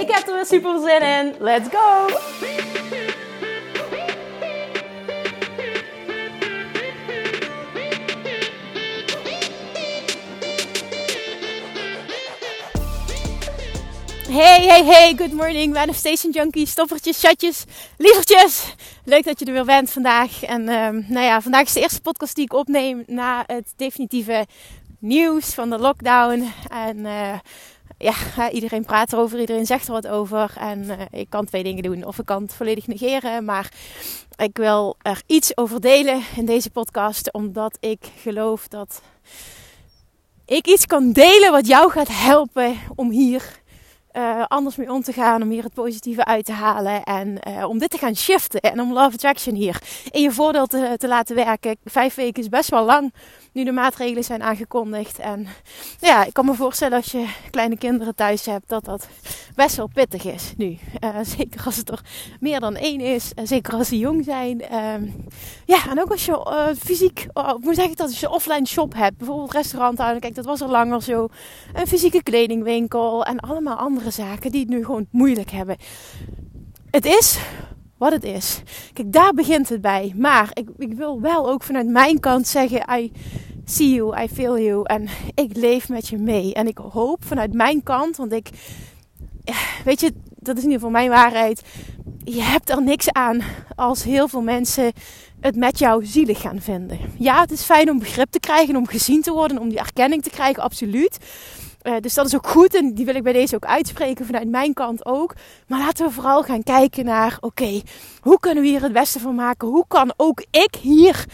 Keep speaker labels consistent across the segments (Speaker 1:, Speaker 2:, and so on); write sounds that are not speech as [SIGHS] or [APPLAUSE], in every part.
Speaker 1: Ik heb er weer super zin in. Let's go! Hey, hey, hey, good morning, manifestation junkies, stoppertjes, chatjes, lievertjes. Leuk dat je er weer bent vandaag. En um, nou ja, vandaag is de eerste podcast die ik opneem na het definitieve nieuws van de lockdown. En uh, ja, iedereen praat erover, iedereen zegt er wat over. En uh, ik kan twee dingen doen. Of ik kan het volledig negeren. Maar ik wil er iets over delen in deze podcast. Omdat ik geloof dat ik iets kan delen wat jou gaat helpen om hier uh, anders mee om te gaan. Om hier het positieve uit te halen. En uh, om dit te gaan shiften. En om Love Attraction hier in je voordeel te, te laten werken. Vijf weken is best wel lang nu de maatregelen zijn aangekondigd. En ja, ik kan me voorstellen als je kleine kinderen thuis hebt, dat dat best wel pittig is nu. Uh, zeker als het er meer dan één is. En zeker als ze jong zijn. Uh, ja, en ook als je uh, fysiek, hoe zeg ik dat, als je offline shop hebt. Bijvoorbeeld restaurant houden. Kijk, dat was al langer zo. Een fysieke kledingwinkel en allemaal andere zaken die het nu gewoon moeilijk hebben. Het is wat het is. Kijk, daar begint het bij. Maar ik, ik wil wel ook vanuit mijn kant zeggen: I see you, I feel you. En ik leef met je mee. En ik hoop vanuit mijn kant, want ik, weet je, dat is in ieder geval mijn waarheid. Je hebt er niks aan als heel veel mensen het met jou zielig gaan vinden. Ja, het is fijn om begrip te krijgen, om gezien te worden, om die erkenning te krijgen, absoluut. Uh, dus dat is ook goed en die wil ik bij deze ook uitspreken vanuit mijn kant ook. Maar laten we vooral gaan kijken naar, oké, hoe kunnen we hier het beste van maken? Hoe kan ook ik hier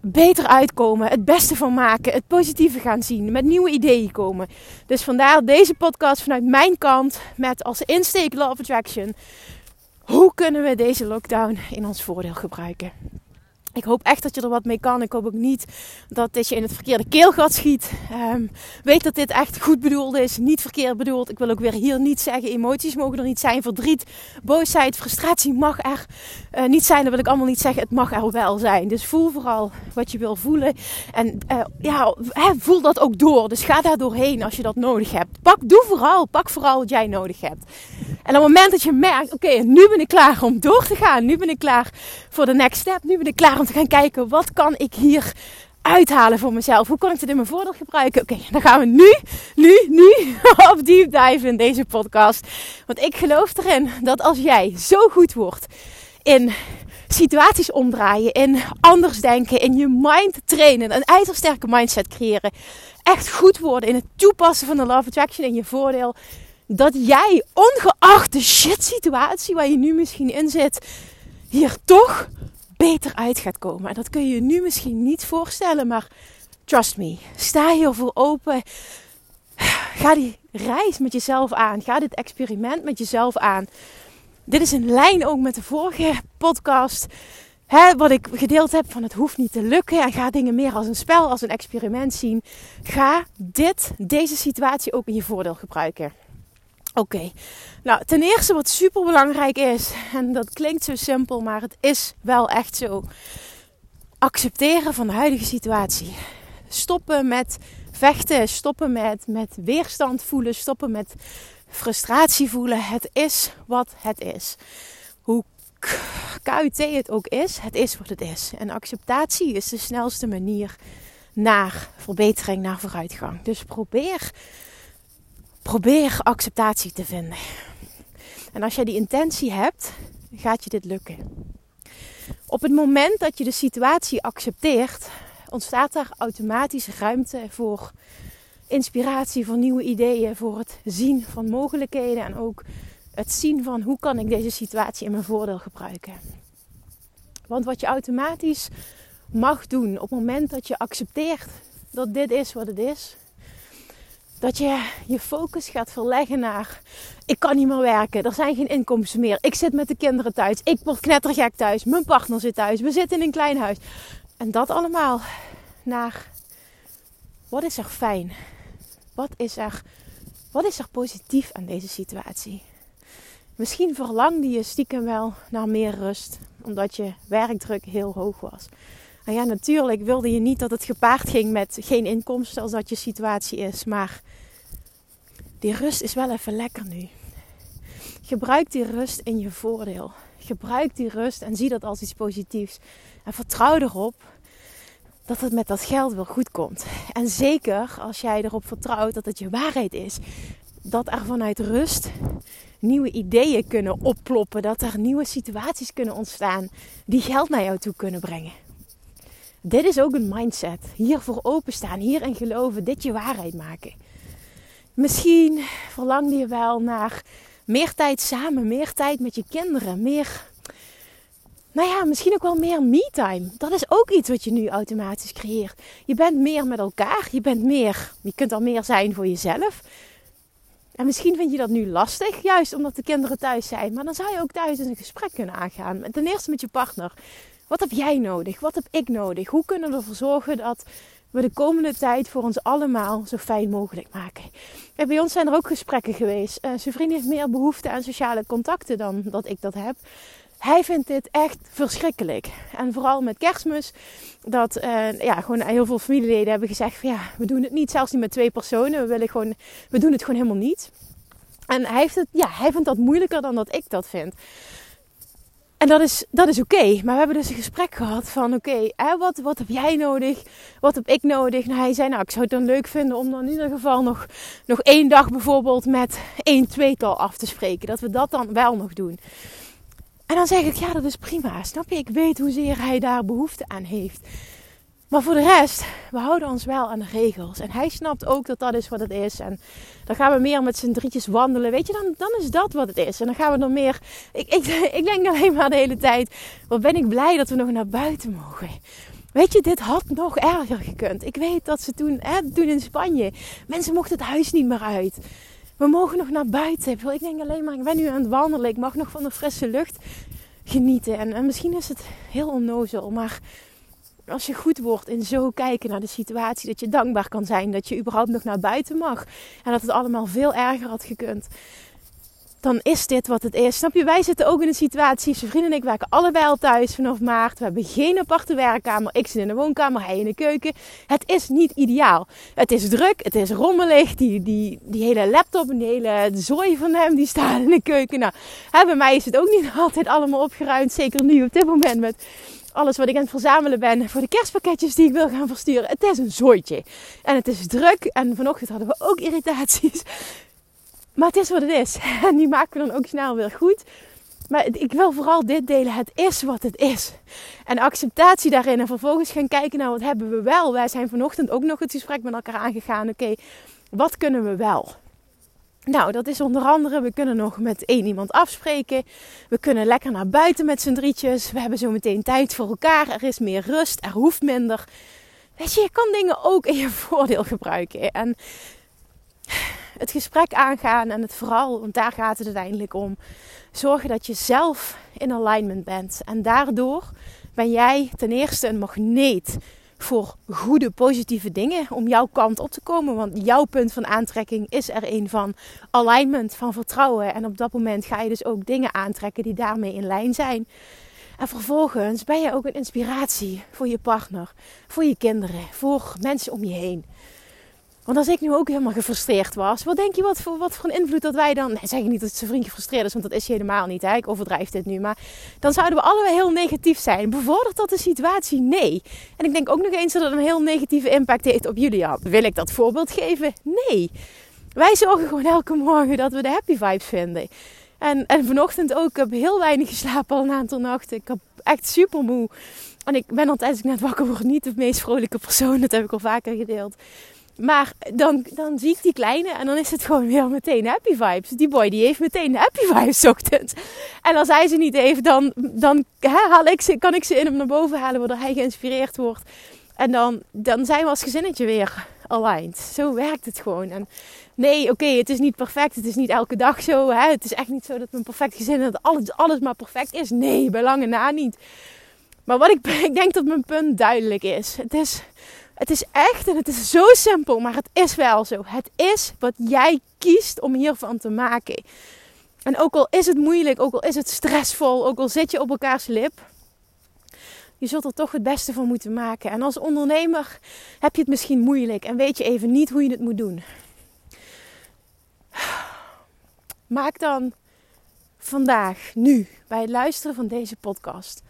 Speaker 1: beter uitkomen, het beste van maken, het positieve gaan zien, met nieuwe ideeën komen. Dus vandaar deze podcast vanuit mijn kant met als insteek Law of Attraction. Hoe kunnen we deze lockdown in ons voordeel gebruiken? Ik hoop echt dat je er wat mee kan. Ik hoop ook niet dat dit je in het verkeerde keelgat schiet. Um, weet dat dit echt goed bedoeld is, niet verkeerd bedoeld. Ik wil ook weer hier niet zeggen, emoties mogen er niet zijn. Verdriet, boosheid, frustratie mag er uh, niet zijn. Dat wil ik allemaal niet zeggen. Het mag er wel zijn. Dus voel vooral wat je wil voelen. En uh, ja, voel dat ook door. Dus ga daar doorheen als je dat nodig hebt. Pak, doe vooral, pak vooral wat jij nodig hebt. En op het moment dat je merkt, oké, nu ben ik klaar om door te gaan. Nu ben ik klaar voor de next step. Nu ben ik klaar om te gaan kijken, wat kan ik hier uithalen voor mezelf? Hoe kan ik dit in mijn voordeel gebruiken? Oké, dan gaan we nu, nu, nu [LAUGHS] op deep dive in deze podcast. Want ik geloof erin dat als jij zo goed wordt in situaties omdraaien, in anders denken, in je mind trainen, een ijzersterke mindset creëren, echt goed worden in het toepassen van de Love Attraction in je voordeel, dat jij, ongeacht de shit situatie waar je nu misschien in zit, hier toch beter uit gaat komen. En dat kun je je nu misschien niet voorstellen, maar trust me, sta hiervoor open. Ga die reis met jezelf aan. Ga dit experiment met jezelf aan. Dit is in lijn ook met de vorige podcast. Hè, wat ik gedeeld heb van het hoeft niet te lukken. En ga dingen meer als een spel, als een experiment zien. Ga dit, deze situatie ook in je voordeel gebruiken. Oké, nou ten eerste wat super belangrijk is, [LAUGHS] en dat klinkt zo simpel, maar het is wel echt zo. Accepteren van de huidige situatie. Stoppen met vechten, stoppen met, met weerstand voelen, stoppen met frustratie voelen. Het is wat het is. Hoe KUT het ook is, het is wat het is. En acceptatie is de snelste manier naar verbetering, naar vooruitgang. Dus probeer probeer acceptatie te vinden. En als jij die intentie hebt, gaat je dit lukken. Op het moment dat je de situatie accepteert, ontstaat er automatisch ruimte voor inspiratie, voor nieuwe ideeën, voor het zien van mogelijkheden en ook het zien van hoe kan ik deze situatie in mijn voordeel gebruiken. Want wat je automatisch mag doen op het moment dat je accepteert dat dit is wat het is, Dat je je focus gaat verleggen naar: ik kan niet meer werken, er zijn geen inkomsten meer, ik zit met de kinderen thuis, ik word knettergek thuis, mijn partner zit thuis, we zitten in een klein huis. En dat allemaal naar: wat is er fijn? Wat is er, wat is er positief aan deze situatie? Misschien verlangde je stiekem wel naar meer rust, omdat je werkdruk heel hoog was. En ja, natuurlijk wilde je niet dat het gepaard ging met geen inkomsten als dat je situatie is. Maar die rust is wel even lekker nu. Gebruik die rust in je voordeel. Gebruik die rust en zie dat als iets positiefs. En vertrouw erop dat het met dat geld wel goed komt. En zeker als jij erop vertrouwt dat het je waarheid is. Dat er vanuit rust nieuwe ideeën kunnen opploppen. Dat er nieuwe situaties kunnen ontstaan die geld naar jou toe kunnen brengen. Dit is ook een mindset. Hiervoor openstaan, hierin geloven, dit je waarheid maken. Misschien verlangde je wel naar meer tijd samen, meer tijd met je kinderen, meer. Nou ja, misschien ook wel meer me-time. Dat is ook iets wat je nu automatisch creëert. Je bent meer met elkaar, je bent meer, je kunt al meer zijn voor jezelf. En misschien vind je dat nu lastig, juist omdat de kinderen thuis zijn. Maar dan zou je ook thuis eens een gesprek kunnen aangaan. Ten eerste met je partner. Wat heb jij nodig? Wat heb ik nodig? Hoe kunnen we ervoor zorgen dat we de komende tijd voor ons allemaal zo fijn mogelijk maken? bij ons zijn er ook gesprekken geweest. Uh, zijn vriend heeft meer behoefte aan sociale contacten dan dat ik dat heb. Hij vindt dit echt verschrikkelijk. En vooral met kerstmis. Dat uh, ja, gewoon heel veel familieleden hebben gezegd van ja, we doen het niet. Zelfs niet met twee personen. We, willen gewoon, we doen het gewoon helemaal niet. En hij, heeft het, ja, hij vindt dat moeilijker dan dat ik dat vind. En dat is, dat is oké. Maar we hebben dus een gesprek gehad van oké, wat, wat heb jij nodig? Wat heb ik nodig? Nou, hij zei nou, ik zou het dan leuk vinden om dan in ieder geval nog, nog één dag bijvoorbeeld met één tweetal af te spreken. Dat we dat dan wel nog doen. En dan zeg ik, ja, dat is prima. Snap je? Ik weet hoezeer hij daar behoefte aan heeft. Maar voor de rest, we houden ons wel aan de regels. En hij snapt ook dat dat is wat het is. En dan gaan we meer met z'n drietjes wandelen. Weet je, dan, dan is dat wat het is. En dan gaan we nog meer... Ik, ik, [LAUGHS] ik denk alleen maar de hele tijd... Wat ben ik blij dat we nog naar buiten mogen. Weet je, dit had nog erger gekund. Ik weet dat ze toen, hè, toen in Spanje... Mensen mochten het huis niet meer uit. We mogen nog naar buiten. Ik denk alleen maar, ik ben nu aan het wandelen. Ik mag nog van de frisse lucht genieten. En, en misschien is het heel onnozel, maar als je goed wordt in zo kijken naar de situatie, dat je dankbaar kan zijn dat je überhaupt nog naar buiten mag. En dat het allemaal veel erger had gekund. Dan is dit wat het is. Snap je? Wij zitten ook in een situatie. Zijn vrienden en ik werken allebei al thuis vanaf maart. We hebben geen aparte werkkamer. Ik zit in de woonkamer, hij in de keuken. Het is niet ideaal. Het is druk, het is rommelig. Die, die, die hele laptop en die hele zooi van hem, die staan in de keuken. Nou, hè, bij mij is het ook niet [LAUGHS] altijd allemaal opgeruimd. Zeker nu op dit moment met alles wat ik aan het verzamelen ben voor de kerstpakketjes die ik wil gaan versturen. Het is een zooitje. En het is druk. En vanochtend hadden we ook irritaties. Maar het is wat het is. [LAUGHS] En die maken we dan ook snel weer goed. Maar ik wil vooral dit delen. Het is wat het is. En acceptatie daarin. En vervolgens gaan kijken naar wat hebben we wel. Wij zijn vanochtend ook nog het gesprek met elkaar aangegaan. Oké, wat kunnen we wel? Nou, dat is onder andere, we kunnen nog met één iemand afspreken. We kunnen lekker naar buiten met z'n drietjes. We hebben zo meteen tijd voor elkaar. Er is meer rust, er hoeft minder. Weet je, je kan dingen ook in je [LAUGHS] voordeel gebruiken. En het gesprek aangaan en het vooral, want daar gaat het uiteindelijk om. Zorgen dat je zelf in alignment bent. En daardoor ben jij ten eerste een magneet voor goede, positieve dingen om jouw kant op te komen. Want jouw punt van aantrekking is er een van alignment, van vertrouwen. En op dat moment ga je dus ook dingen aantrekken die daarmee in lijn zijn. En vervolgens ben je ook een inspiratie voor je partner, voor je kinderen, voor mensen om je heen. Want als ik nu ook helemaal gefrustreerd was, wat denk je wat voor, wat voor een invloed dat wij dan. Nee, zeg ik niet dat zijn vriend gefrustreerd is, want dat is hij helemaal niet. Hè? Ik overdrijf dit nu. Maar dan zouden we allebei heel negatief zijn. Bevordert dat de situatie? Nee. En ik denk ook nog eens dat het een heel negatieve impact heeft op Julia. Wil ik dat voorbeeld geven? Nee. Wij zorgen gewoon elke morgen dat we de happy vibes vinden. En, en vanochtend ook. Ik heb heel weinig geslapen al een aantal nachten. Ik heb echt super moe. En ik ben altijd, als ik net wakker word, niet de meest vrolijke persoon. Dat heb ik al vaker gedeeld. Maar dan, dan zie ik die kleine en dan is het gewoon weer meteen happy vibes. Die boy die heeft meteen happy vibes ochtends. En als hij ze niet heeft, dan, dan haal ik ze, kan ik ze in hem naar boven halen, waardoor hij geïnspireerd wordt. En dan, dan zijn we als gezinnetje weer aligned. Zo werkt het gewoon. En nee, oké, het is niet perfect. Het is niet elke dag zo. Hè? Het is echt niet zo dat mijn perfect gezin dat alles, alles maar perfect is. Nee, bij lange na niet. Maar wat ik, [LAUGHS] ik denk dat mijn punt duidelijk is. Het is het is echt en het is zo simpel, maar het is wel zo. Het is wat jij kiest om hiervan te maken. En ook al is het moeilijk, ook al is het stressvol, ook al zit je op elkaars lip, je zult er toch het beste van moeten maken. En als ondernemer heb je het misschien moeilijk en weet je even niet hoe je het moet doen. Maak dan vandaag, nu, bij het luisteren van deze podcast,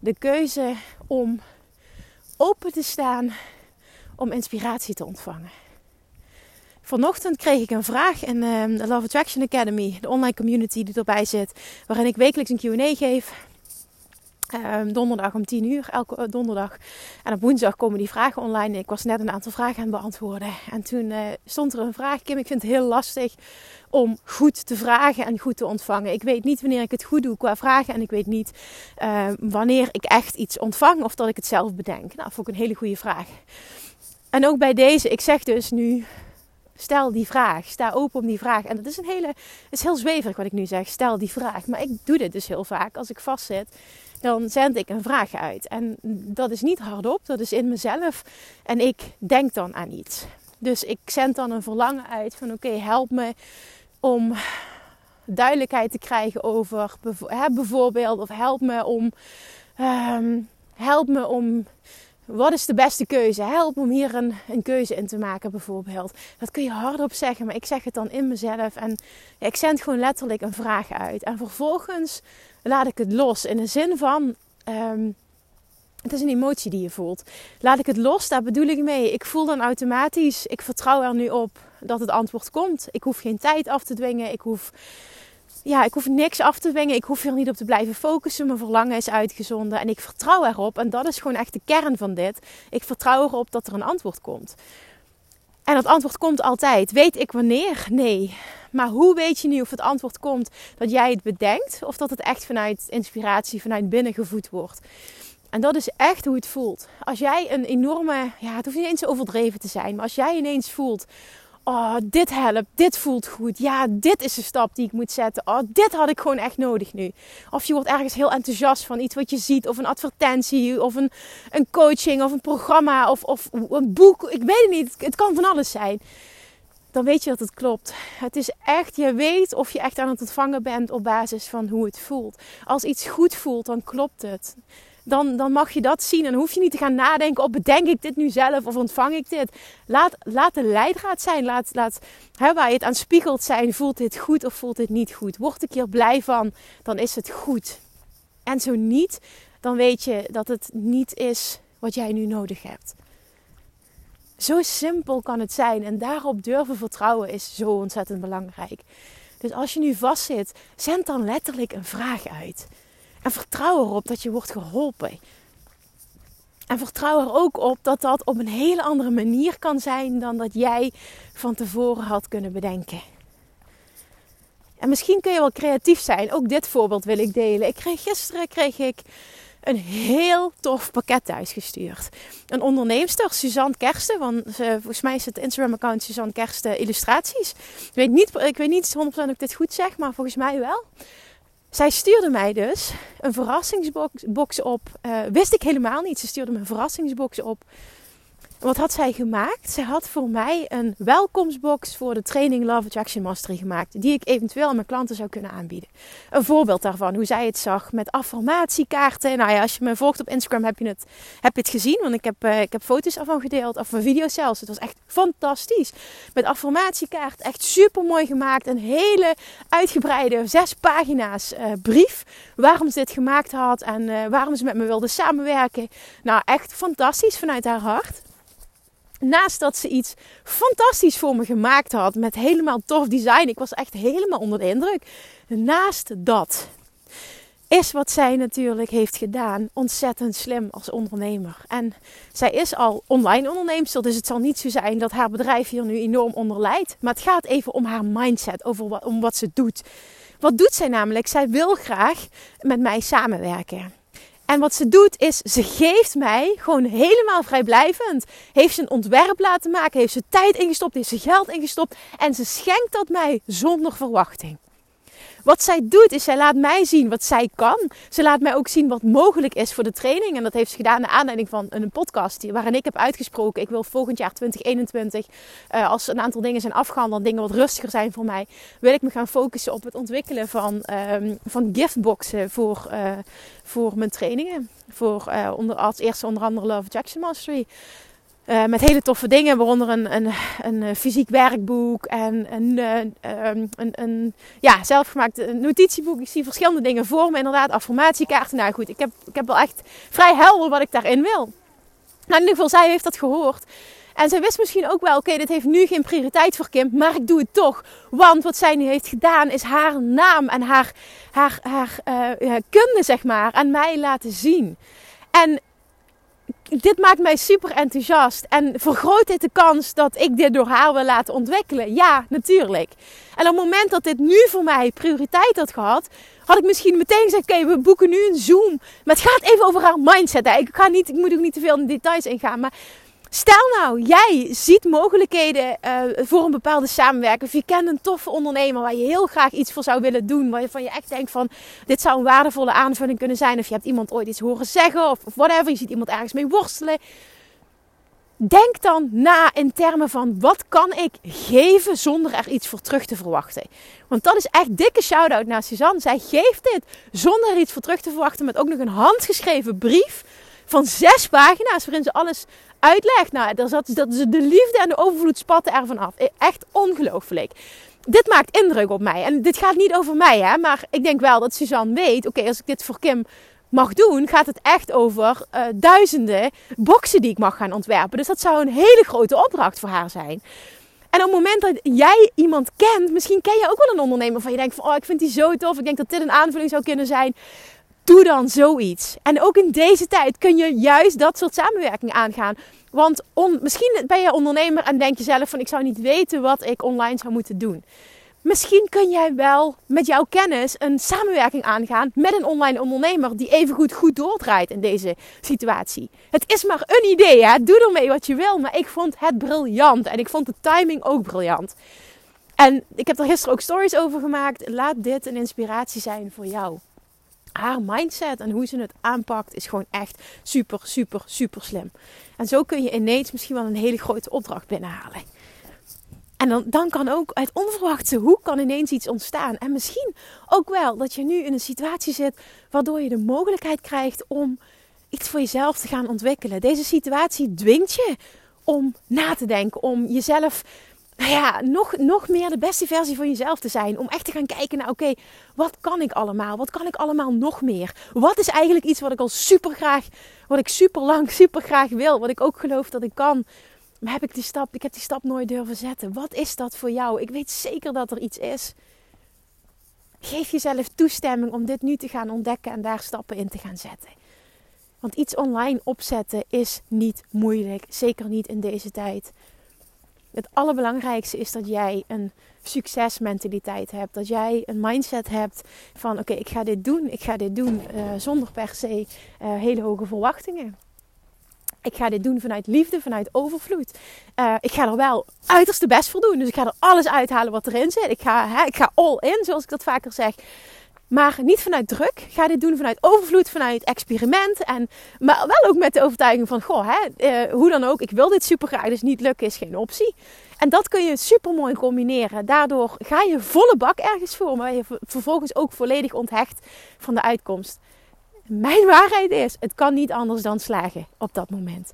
Speaker 1: de keuze om open te staan om inspiratie te ontvangen. Vanochtend kreeg ik een vraag in ehm, de Love Attraction Academy, de online community die erbij zit, waarin ik wekelijks een QA geef. Ehm, donderdag om 10 uur, elke eh, donderdag. En op woensdag komen die vragen online. Ik was net een aantal vragen aan het beantwoorden. En toen uh, stond er een vraag. Kim, ik vind het heel lastig om goed te vragen en goed te ontvangen. Ik weet niet wanneer ik het goed doe qua vragen. En ik weet niet uh, wanneer ik echt iets ontvang of dat ik het zelf bedenk. Nou, vond ik een hele goede vraag. En ook bij deze, ik zeg dus nu, stel die vraag. Sta open om die vraag. En dat is een hele, het is heel zweverig wat ik nu zeg. Stel die vraag. Maar ik doe dit dus heel vaak. Als ik vastzit, dan zend ik een vraag uit. En dat is niet hardop, dat is in mezelf. En ik denk dan aan iets. Dus ik zend dan een verlangen uit van oké, help me om duidelijkheid te krijgen over bijvoorbeeld. Of help me om, um, help me om wat is de beste keuze? Help om hier een, een keuze in te maken, bijvoorbeeld. Dat kun je hardop zeggen, maar ik zeg het dan in mezelf. En ik zend gewoon letterlijk een vraag uit. En vervolgens laat ik het los. In de zin van. Ehm, het is een emotie die je voelt. Laat ik het los, daar bedoel ik mee. Ik voel dan automatisch, ik vertrouw er nu op dat het antwoord komt. Ik hoef geen tijd af te dwingen. Ik hoef ja, ik hoef niks af te dwingen. Ik hoef hier niet op te blijven focussen. Mijn verlangen is uitgezonden. En ik vertrouw erop. En dat is gewoon echt de kern van dit. Ik vertrouw erop dat er een antwoord komt. En dat antwoord komt altijd. Weet ik wanneer? Nee. Maar hoe weet je nu of het antwoord komt dat jij het bedenkt? Of dat het echt vanuit inspiratie, vanuit binnen gevoed wordt? En dat is echt hoe het voelt. Als jij een enorme, ja, het hoeft niet eens overdreven te zijn, maar als jij ineens voelt: Oh, dit helpt. Dit voelt goed. Ja, dit is de stap die ik moet zetten. Oh, dit had ik gewoon echt nodig nu. Of je wordt ergens heel enthousiast van iets wat je ziet. Of een advertentie. Of een, een coaching. Of een programma. Of, of een boek. Ik weet het niet. Het kan van alles zijn. Dan weet je dat het klopt. Het is echt, je weet of je echt aan het ontvangen bent op basis van hoe het voelt. Als iets goed voelt, dan klopt het dan, dan mag je dat zien. En hoef je niet te gaan nadenken: of oh, bedenk ik dit nu zelf of ontvang ik dit? Laat, laat de leidraad zijn. Laat, laat hè, waar je het aan spiegelt zijn: voelt dit goed of voelt dit niet goed? Word ik hier blij van, dan is het goed. En zo niet, dan weet je dat het niet is wat jij nu nodig hebt. Zo simpel kan het zijn. En daarop durven vertrouwen is zo ontzettend belangrijk. Dus als je nu vastzit, zend dan letterlijk een vraag uit. En vertrouw erop dat je wordt geholpen. En vertrouw er ook op dat dat op een hele andere manier kan zijn dan dat jij van tevoren had kunnen bedenken. En misschien kun je wel creatief zijn. Ook dit voorbeeld wil ik delen. Ik kreeg, gisteren kreeg ik een heel tof pakket thuisgestuurd. Een onderneemster, Suzanne Kersten. Want volgens mij is het Instagram-account Suzanne Kersten Illustraties. Ik weet niet, ik weet niet 100% of ik dit goed zeg, maar volgens mij wel. Zij stuurde mij dus een verrassingsbox op. Uh, wist ik helemaal niet. Ze stuurde me een verrassingsbox op wat had zij gemaakt? Zij had voor mij een welkomstbox voor de training Love Attraction Mastery gemaakt. Die ik eventueel aan mijn klanten zou kunnen aanbieden. Een voorbeeld daarvan, hoe zij het zag met affirmatiekaarten. Nou ja, als je me volgt op Instagram heb je het, heb je het gezien. Want ik heb, uh, ik heb foto's ervan gedeeld, of mijn video's zelfs. Het was echt fantastisch. Met affirmatiekaart, echt super mooi gemaakt. Een hele uitgebreide zes pagina's uh, brief. Waarom ze dit gemaakt had en uh, waarom ze met me wilde samenwerken. Nou, echt fantastisch vanuit haar hart naast dat ze iets fantastisch voor me gemaakt had met helemaal tof design. Ik was echt helemaal onder de indruk. Naast dat is wat zij natuurlijk heeft gedaan ontzettend slim als ondernemer. En zij is al online onderneemster, dus het zal niet zo zijn dat haar bedrijf hier nu enorm onder leidt. Maar het gaat even om haar mindset, over wat, om wat ze doet. Wat doet zij namelijk? Zij wil graag met mij samenwerken. En wat ze doet is, ze geeft mij gewoon helemaal vrijblijvend. Heeft ze een ontwerp laten maken, heeft ze tijd ingestopt, heeft ze geld ingestopt. En ze schenkt dat mij zonder verwachting. Wat zij doet is, zij laat mij zien wat zij kan. Ze laat mij ook zien wat mogelijk is voor de training. En dat heeft ze gedaan naar aanleiding van een podcast waarin ik heb uitgesproken. Ik wil volgend jaar 2021, uh, als een aantal dingen zijn afgehandeld, dingen wat rustiger zijn voor mij, wil ik me gaan focussen op het ontwikkelen van, um, van giftboxen voor, uh, voor mijn trainingen. Voor uh, onder, als eerste onder andere Love Jackson Mastery. Uh, met hele toffe dingen, waaronder een, een, een eh, fysiek werkboek en een, uh, um, een, een ja, zelfgemaakt notitieboek. Ik zie verschillende dingen voor me, inderdaad, affirmatiekaarten. Nou goed, ik heb, ik heb wel echt vrij helder wat ik daarin wil. Nou, in ieder geval, zij heeft dat gehoord. En zij wist misschien ook wel, oké, dit heeft nu geen prioriteit voor Kim, maar ik doe het toch. Want wat zij nu heeft gedaan, is haar naam en haar, haar, haar kunde, zeg maar, aan mij laten zien. En dit maakt mij super enthousiast en vergroot dit de kans dat ik dit door haar wil laten ontwikkelen? Ja, natuurlijk. En op het moment dat dit nu voor mij prioriteit had gehad, had ik misschien meteen gezegd: Oké, we boeken nu een Zoom. Maar het gaat even over haar mindset. Ik, ga niet, ik moet ook niet te veel in details ingaan. Maar Stel nou, jij ziet mogelijkheden uh, voor een bepaalde samenwerking. Of je kent een toffe ondernemer waar je heel graag iets voor zou willen doen. Waarvan je echt denkt van, dit zou een waardevolle aanvulling kunnen zijn. Of je hebt iemand ooit iets horen zeggen of, of whatever. Je ziet iemand ergens mee worstelen. Denk dan na in termen van wat kan ik geven zonder er iets voor terug te verwachten. Want dat is echt dikke shout-out naar Suzanne. Zij geeft dit zonder er iets voor terug te verwachten. Met ook nog een handgeschreven brief van zes pagina's waarin ze alles uitlegt. Nou, daar zat, dat de liefde en de overvloed spatten ervan af. E, echt ongelooflijk. Dit maakt indruk op mij. En dit gaat niet over mij, hè. Maar ik denk wel dat Suzanne weet... Oké, als ik dit voor Kim mag doen, gaat het echt over uh, duizenden boxen die ik mag gaan ontwerpen. Dus dat zou een hele grote opdracht voor haar zijn. En op het moment dat jij iemand kent, misschien ken je ook wel een ondernemer van je denkt van, oh, ik vind die zo tof. Ik denk dat dit een aanvulling zou kunnen zijn. Doe dan zoiets. En ook in deze tijd kun je juist dat soort samenwerking aangaan. Want misschien ben je ondernemer en denk je zelf van ik zou niet weten wat ik online zou moeten doen. Misschien kun jij wel met jouw kennis een samenwerking aangaan met een online ondernemer die evengoed goed doordraait in deze situatie. Het is maar een idee, hè? doe ermee wat je wil, maar ik vond het briljant en ik vond de timing ook briljant. En ik heb er gisteren ook stories over gemaakt. Laat dit een inspiratie zijn voor jou haar mindset en hoe ze het aanpakt is gewoon echt super, super, super slim. En zo kun je ineens misschien wel een hele grote opdracht binnenhalen. En dan, dan kan ook uit onverwachte hoe kan ineens iets ontstaan. En misschien ook wel dat je nu in een situatie zit waardoor je de mogelijkheid krijgt om iets voor jezelf te gaan ontwikkelen. Deze situatie dwingt je om na te denken, om jezelf nou ja, nog, nog meer de beste versie van jezelf te zijn. Om echt te gaan kijken naar, oké, wat kan ik allemaal? Wat kan ik allemaal nog meer? Wat is eigenlijk iets wat ik al super graag, wat ik super lang, [LAUGHS] super graag wil? Wat ik ook geloof dat ik kan. Maar heb ik die stap, ik heb die stap nooit durven zetten. Wat is dat voor jou? Ik weet zeker dat er iets is. Geef jezelf toestemming om dit nu te gaan ontdekken en daar stappen in te gaan zetten. Want iets online opzetten is niet moeilijk. Zeker niet in deze tijd het allerbelangrijkste is dat jij een succesmentaliteit hebt. Dat jij een mindset hebt van oké, ik ga dit doen. Ik ga dit doen uh, zonder per se uh, hele hoge verwachtingen. Ik ga dit doen vanuit liefde, vanuit overvloed. Uh, ik ga er wel uiterste best voor doen. Dus ik ga er alles uithalen wat erin zit. Ik ga, hè, ik ga all in, zoals ik dat vaker zeg. Maar niet vanuit druk. Ga dit doen vanuit overvloed, vanuit experiment. En, maar wel ook met de overtuiging van, goh, hè, eh, hoe dan ook, ik wil dit super graag, dus niet lukken is geen optie. En dat kun je super mooi combineren. Daardoor ga je volle bak ergens voor, maar je vervolgens ook volledig onthecht van de uitkomst. Mijn waarheid is, het kan niet anders dan slagen op dat moment.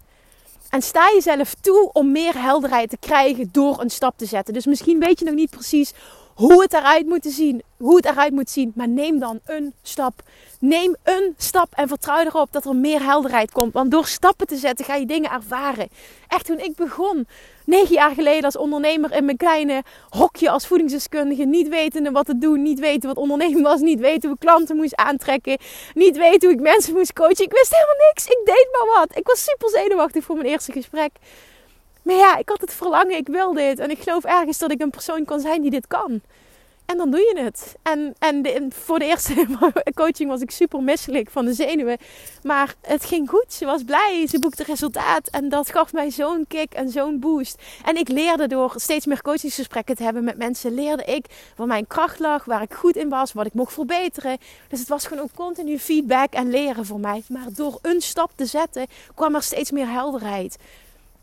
Speaker 1: En sta jezelf toe om meer helderheid te krijgen door een stap te zetten. Dus misschien weet je nog niet precies hoe het eruit moet zien, hoe het eruit moet zien. Maar neem dan een stap. Neem een stap en vertrouw erop dat er meer helderheid komt. Want door stappen te zetten ga je dingen ervaren. Echt toen ik begon, negen jaar geleden als ondernemer in mijn kleine hokje als voedingsdeskundige, niet wetende wat te doen, niet weten wat ondernemen was, niet weten hoe ik klanten moest aantrekken, niet weten hoe ik mensen moest coachen. Ik wist helemaal niks. Ik deed maar wat. Ik was super zenuwachtig voor mijn eerste gesprek. Maar ja, ik had het verlangen, ik wil dit. En ik geloof ergens dat ik een persoon kan zijn die dit kan. En dan doe je het. En, en voor de eerste [LAUGHS] coaching was ik super misselijk van de zenuwen. Maar het ging goed. Ze was blij. Ze boekte resultaat. En dat gaf mij zo'n kick en zo'n boost. En ik leerde door steeds meer coachingsgesprekken te hebben met mensen. Leerde ik waar mijn kracht lag. Waar ik goed in was. Wat ik mocht verbeteren. Dus het was gewoon ook continu feedback en leren voor mij. Maar door een stap te zetten kwam er steeds meer helderheid.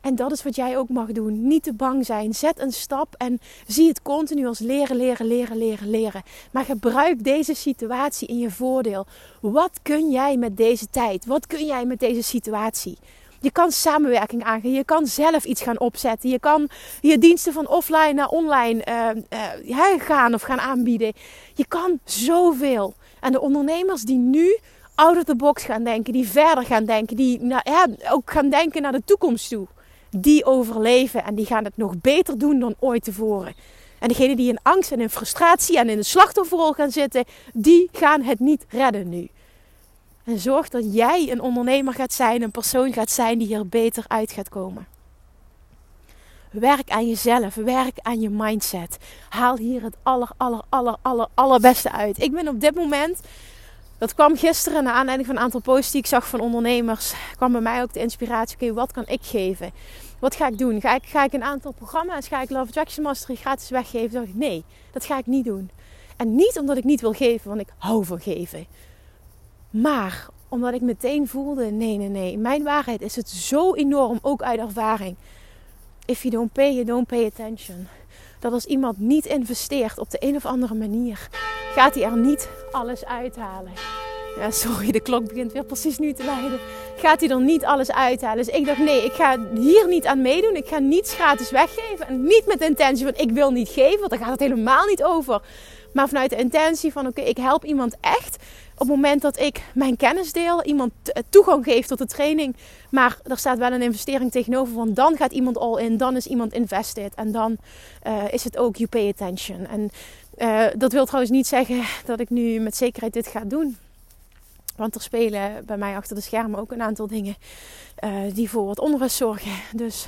Speaker 1: En dat is wat jij ook mag doen. Niet te bang zijn. Zet een stap en zie het continu als leren, leren, leren, leren, leren. Maar gebruik deze situatie in je voordeel. Wat kun jij met deze tijd? Wat kun jij met deze situatie? Je kan samenwerking aangaan. Je kan zelf iets gaan opzetten. Je kan je diensten van offline naar online uh, uh, gaan of gaan aanbieden. Je kan zoveel. En de ondernemers die nu out of the box gaan denken, die verder gaan denken, die ja, ook gaan denken naar de toekomst toe die overleven en die gaan het nog beter doen dan ooit tevoren. En degenen die in angst en in frustratie en in de slachtofferrol gaan zitten, die gaan het niet redden nu. En zorg dat jij een ondernemer gaat zijn, een persoon gaat zijn die hier beter uit gaat komen. Werk aan jezelf, werk aan je mindset. Haal hier het aller, aller, aller, aller, allerbeste uit. Ik ben op dit moment dat kwam gisteren naar aanleiding van een aantal posts die ik zag van ondernemers. kwam bij mij ook de inspiratie. Oké, wat kan ik geven? Wat ga ik doen? Ga ik, ga ik een aantal programma's, ga ik Love Attraction Mastery gratis weggeven? Dacht ik, nee, dat ga ik niet doen. En niet omdat ik niet wil geven, want ik hou van geven. Maar omdat ik meteen voelde, nee, nee, nee. Mijn waarheid is het zo enorm, ook uit ervaring. If you don't pay, you don't pay attention. Dat als iemand niet investeert op de een of andere manier, gaat hij er niet alles uithalen. Ja, sorry, de klok begint weer precies nu te leiden. Gaat hij er niet alles uithalen? Dus ik dacht, nee, ik ga hier niet aan meedoen. Ik ga niets gratis weggeven. En niet met de intentie van, ik wil niet geven. Want daar gaat het helemaal niet over. Maar vanuit de intentie van, oké, ik help iemand echt. Op het moment dat ik mijn kennis deel, iemand toegang geef tot de training. Maar er staat wel een investering tegenover. Want dan gaat iemand all in. Dan is iemand invested. En dan uh, is het ook you pay attention. En uh, dat wil trouwens niet zeggen dat ik nu met zekerheid dit ga doen. Want er spelen bij mij achter de schermen ook een aantal dingen uh, die voor wat onrust zorgen. [LAUGHS] Dus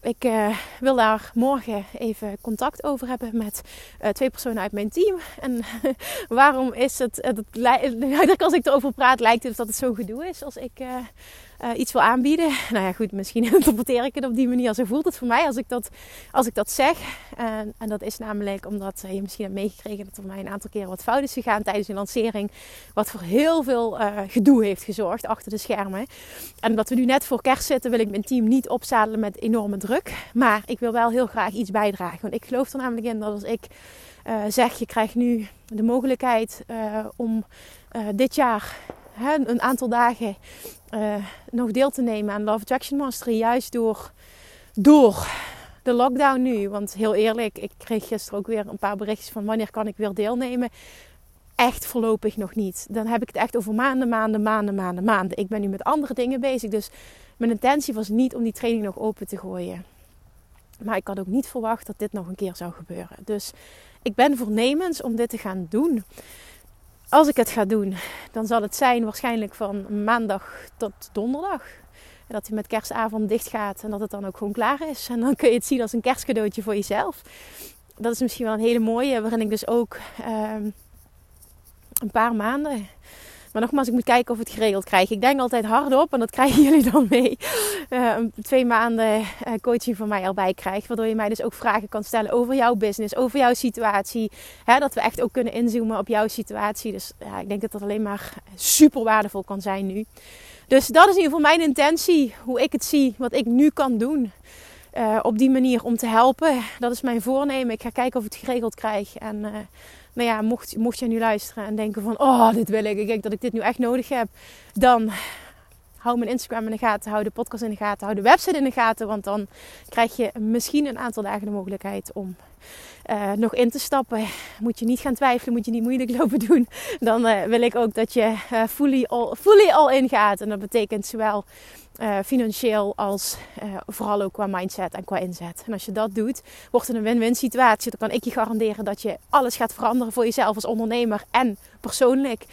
Speaker 1: ik uh, wil daar morgen even contact over hebben met uh, twee personen uit mijn team. [LAUGHS] En [LAUGHS] waarom is het, het, als ik erover praat, lijkt het dat het zo gedoe is als ik uh, iets wil aanbieden. [LAUGHS] Nou ja, goed, misschien [LAUGHS] interpreteer ik het op die manier. Zo voelt het voor mij als ik dat, als ik dat zeg. En, en dat is namelijk omdat je misschien hebt meegekregen dat er mij een aantal keren wat fout is gegaan tijdens de lancering. Wat voor heel veel gedoe heeft gezorgd achter de schermen. En omdat we nu net voor kerst zitten, wil ik mijn team niet opzadelen met enorme druk. Maar ik wil wel heel graag iets bijdragen. Want ik geloof er namelijk in dat als ik zeg, je krijgt nu de mogelijkheid om dit jaar een aantal dagen uh, nog deel te nemen aan Love Attraction Mastery. Juist door, door de lockdown nu. Want heel eerlijk, ik kreeg gisteren ook weer een paar berichtjes van wanneer kan ik weer deelnemen. Echt voorlopig nog niet. Dan heb ik het echt over maanden, maanden, maanden, maanden, maanden. Ik ben nu met andere dingen bezig. Dus mijn intentie was niet om die training nog open te gooien. Maar ik had ook niet verwacht dat dit nog een keer zou gebeuren. Dus ik ben voornemens om dit te gaan doen als ik het ga doen, dan zal het zijn waarschijnlijk van maandag tot donderdag. En dat hij met kerstavond dicht gaat en dat het dan ook gewoon klaar is. En dan kun je het zien als een kerstcadeautje voor jezelf. Dat is misschien wel een hele mooie, waarin ik dus ook uh, een paar maanden maar nogmaals, ik moet kijken of ik het geregeld krijg. Ik denk altijd hardop en dat krijgen [LAUGHS] jullie dan mee. Uh, twee maanden uh, coaching van mij erbij krijg. Waardoor je mij dus ook vragen kan stellen over jouw business, over jouw situatie. Hè, dat we echt ook kunnen inzoomen op jouw situatie. Dus ja, ik denk dat dat alleen maar super waardevol kan zijn nu. Dus dat is in ieder geval mijn intentie. Hoe ik het zie, wat ik nu kan doen. Uh, op die manier om te helpen. Dat is mijn voornemen. Ik ga kijken of ik het geregeld krijg. En nou ja, mocht, mocht je nu luisteren en denken van... Oh, dit wil ik. Ik denk dat ik dit nu echt nodig heb. Dan hou mijn Instagram in de gaten. Hou de podcast in de gaten. Hou de website in de gaten. Want dan krijg je misschien een aantal dagen de mogelijkheid om uh, nog in te stappen. Moet je niet gaan twijfelen. Moet je niet moeilijk lopen doen. Dan uh, wil ik ook dat je uh, fully, all, fully all. En dat betekent zowel uh, financieel als uh, vooral ook qua mindset en qua inzet. En als je dat doet, wordt het een win-win situatie. Dan kan ik je garanderen dat je alles gaat veranderen voor jezelf als ondernemer en persoonlijk.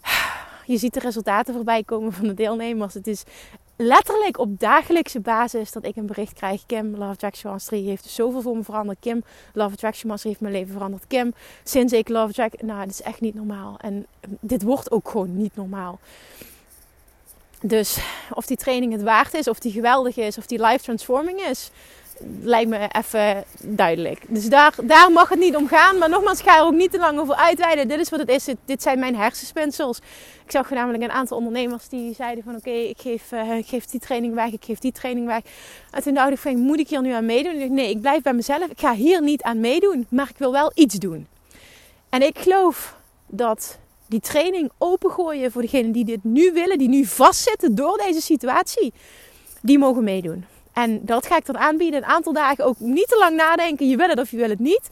Speaker 1: [SIGHS] Je ziet de resultaten voorbij komen van de deelnemers. Het is letterlijk op dagelijkse basis dat ik een bericht krijg. Kim, Love Attraction Mastery heeft zoveel voor me veranderd. Kim, Love Attraction Mastery heeft mijn leven veranderd. Kim, sinds ik Love Attraction... Nou, dit is echt niet normaal. En dit wordt ook gewoon niet normaal. Dus of die training het waard is, of die geweldig is, of die life transforming is lijkt me even duidelijk. Dus daar, daar mag het niet om gaan. Maar nogmaals, ik ga er ook niet te lang over uitweiden. Dit is wat het is. Dit, zijn mijn hersenspinsels. Ik zag namelijk een aantal ondernemers die zeiden van... Oké, ik, geef, uh, ik geef die training weg, ik geef die training weg. En toen dacht ik van, moet ik hier nu aan meedoen? En ik dacht, nee, ik blijf bij mezelf. Ik ga hier niet aan meedoen, maar ik wil wel iets doen. En ik geloof dat die training opengooien voor degenen die dit nu willen... die nu vastzitten door deze situatie, die mogen meedoen. En dat ga ik dan aanbieden. Een aantal dagen ook niet te lang nadenken. Je wil het of je wil het niet.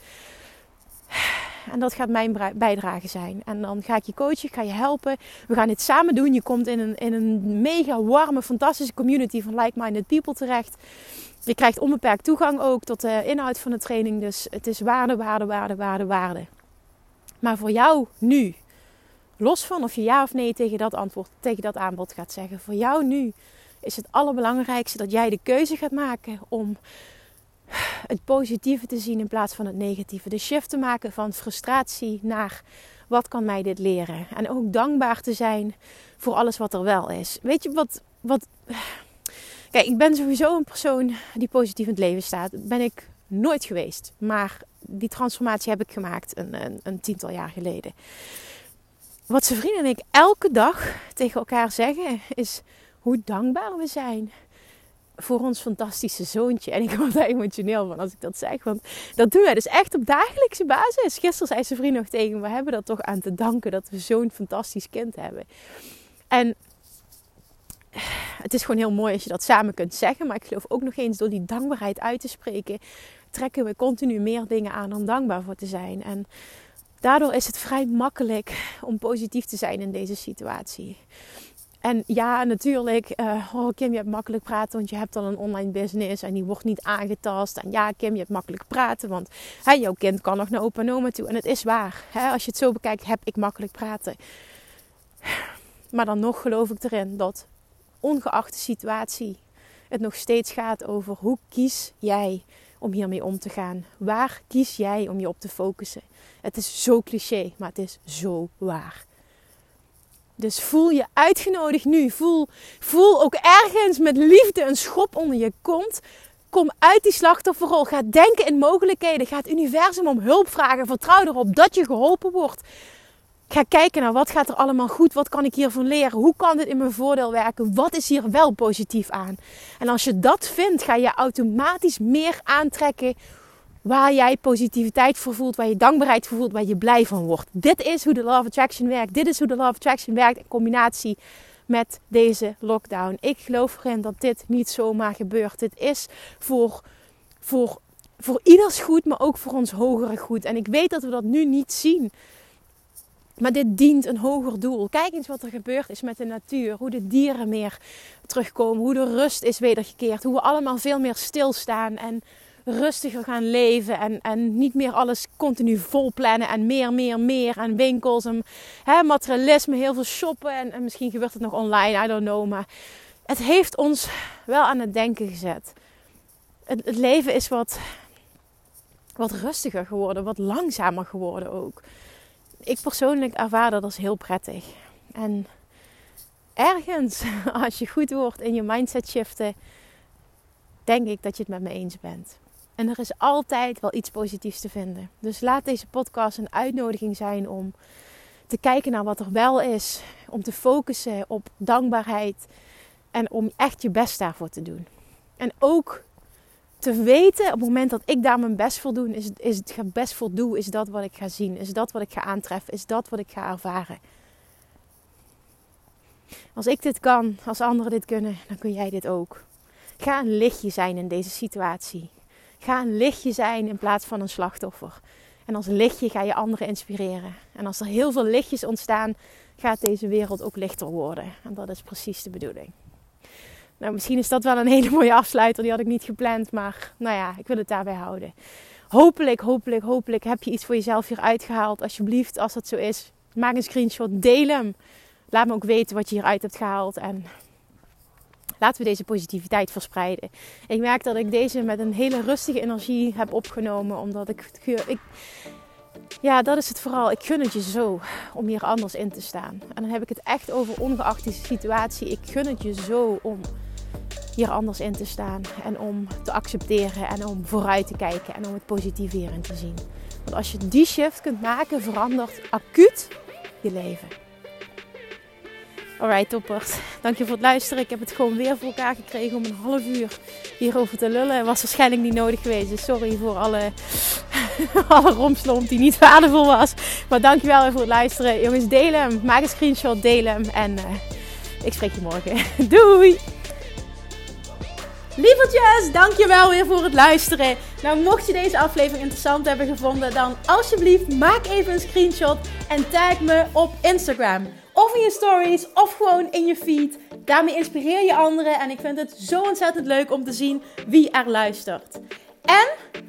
Speaker 1: En dat gaat mijn bijdrage zijn. En dan ga ik je coachen, ik ga je helpen. We gaan dit samen doen. Je komt in een, in een mega warme, fantastische community van like-minded people terecht. Je krijgt onbeperkt toegang ook tot de inhoud van de training. Dus het is waarde, waarde, waarde, waarde, waarde. Maar voor jou nu, los van of je ja of nee tegen dat antwoord, tegen dat aanbod gaat zeggen. Voor jou nu is het allerbelangrijkste dat jij de keuze gaat maken om het positieve te zien in plaats van het negatieve. De shift te maken van frustratie naar wat kan mij dit leren? En ook dankbaar te zijn voor alles wat er wel is. Weet je wat. wat Kijk, ik ben sowieso een persoon die positief in het leven staat. Ben ik nooit geweest. Maar die transformatie heb ik gemaakt een, een, een tiental jaar geleden. Wat zijn vrienden en ik elke dag tegen elkaar zeggen is hoe dankbaar we zijn voor ons fantastische zoontje. En ik word daar emotioneel van als ik dat zeg. Want dat doen wij dus echt op dagelijkse basis. Gisteren zei zijn vriend nog tegen me: We hebben dat toch aan te danken dat we zo'n fantastisch kind hebben. En het is gewoon heel mooi als je dat samen kunt zeggen. Maar ik geloof ook nog eens door die dankbaarheid uit te spreken, trekken we continu meer dingen aan om dankbaar voor te zijn. En daardoor is het vrij makkelijk om positief te zijn in deze situatie. En ja, natuurlijk, uh, oh Kim, je hebt makkelijk praten, want je hebt al een online business en die wordt niet aangetast. En ja, Kim, je hebt makkelijk praten, want hè, jouw kind kan nog naar opa en oma toe. En het is waar, hè, als je het zo bekijkt, heb ik makkelijk praten. Maar dan nog geloof ik erin dat, ongeacht de situatie, het nog steeds gaat over hoe kies jij om hiermee om te gaan? Waar kies jij om je op te focussen? Het is zo cliché, maar het is zo waar. Dus voel je uitgenodigd nu. Voel, voel ook ergens met liefde een schop onder je kont. Kom uit die slachtofferrol. Ga denken in mogelijkheden. Ga het universum om hulp vragen. Vertrouw erop dat je geholpen wordt. Ga kijken naar wat gaat er allemaal goed. Wat kan ik hiervan leren? Hoe kan dit in mijn voordeel werken? Wat is hier wel positief aan? En als je dat vindt, ga je automatisch meer aantrekken waar jij positiviteit voor voelt, waar je dankbaarheid voor voelt, waar je blij van wordt. Dit is hoe de Love Attraction werkt. Dit is hoe de Love Attraction werkt in combinatie met deze lockdown. Ik geloof erin dat dit niet zomaar gebeurt. Dit is voor, voor, voor ieders goed, maar ook voor ons hogere goed. En ik weet dat we dat nu niet zien. Maar dit dient een hoger doel. Kijk eens wat er gebeurd is met de natuur. Hoe de dieren meer terugkomen. Hoe de rust is wedergekeerd. Hoe we allemaal veel meer stilstaan. En rustiger gaan leven. En, en niet meer alles continu vol plannen. En meer, meer, meer. En winkels en hè, materialisme. Heel veel shoppen. En, en misschien gebeurt het nog online. I don't know. Maar het heeft ons wel aan het denken gezet. Het, het leven is wat, wat rustiger geworden. Wat langzamer geworden ook. Ik persoonlijk ervaar dat als heel prettig. En ergens, [LAUGHS] als je goed wordt in je mindset shiften, denk ik dat je het met me eens bent. En er is altijd wel iets positiefs te vinden. Dus laat deze podcast een uitnodiging zijn om te kijken naar wat er wel is. Om te focussen op dankbaarheid. En om echt je best daarvoor te doen. En ook te weten op het moment dat ik daar mijn best voor doe, is, is het best voor is dat wat ik ga zien. Is dat wat ik ga aantreffen. Is dat wat ik ga ervaren. Als ik dit kan, als anderen dit kunnen, dan kun jij dit ook. Ga een lichtje zijn in deze situatie. Ga een lichtje zijn in plaats van een slachtoffer. En als lichtje ga je anderen inspireren. En als er heel veel lichtjes ontstaan, gaat deze wereld ook lichter worden. En dat is precies de bedoeling. Nou, misschien is dat wel een [LAUGHS] hele mooie afsluiter. Die had ik niet gepland. Maar nou ja, ik wil het daarbij houden. Hopelijk, hopelijk, hopelijk heb je iets voor jezelf hier uitgehaald. Alsjeblieft, als dat zo is, maak een screenshot. Deel hem. Laat me ook weten wat je hieruit hebt gehaald. En laten we deze positiviteit verspreiden. Ik merk dat ik deze met een hele rustige energie heb opgenomen, omdat ik, ik ja, dat is het vooral. Ik gun het je zo om hier anders in te staan. En dan heb ik het echt over ongeacht die situatie. Ik gun het je zo om hier anders in te staan. En om te accepteren en om vooruit te kijken en om het positieve hierin te zien. Want als je die shift kunt maken, verandert acuut je leven. Alright, toppers. Dank je voor het luisteren. Ik heb het gewoon weer voor elkaar gekregen om een half uur hierover te lullen. Was waarschijnlijk niet nodig geweest. Dus sorry voor alle, [LAUGHS] alle romslomp die niet waardevol was. Maar dankjewel weer voor het luisteren. Jongens, deel hem. Maak een screenshot, deel hem. En uh, ik spreek je morgen. [LAUGHS] Doei! Lievertjes, dankjewel weer voor het luisteren. Nou, mocht je deze aflevering interessant hebben gevonden, dan alsjeblieft maak even een screenshot en tag me op Instagram. Of in je stories, of gewoon in je feed. Daarmee inspireer je anderen en ik vind het zo ontzettend leuk om te zien wie er luistert. En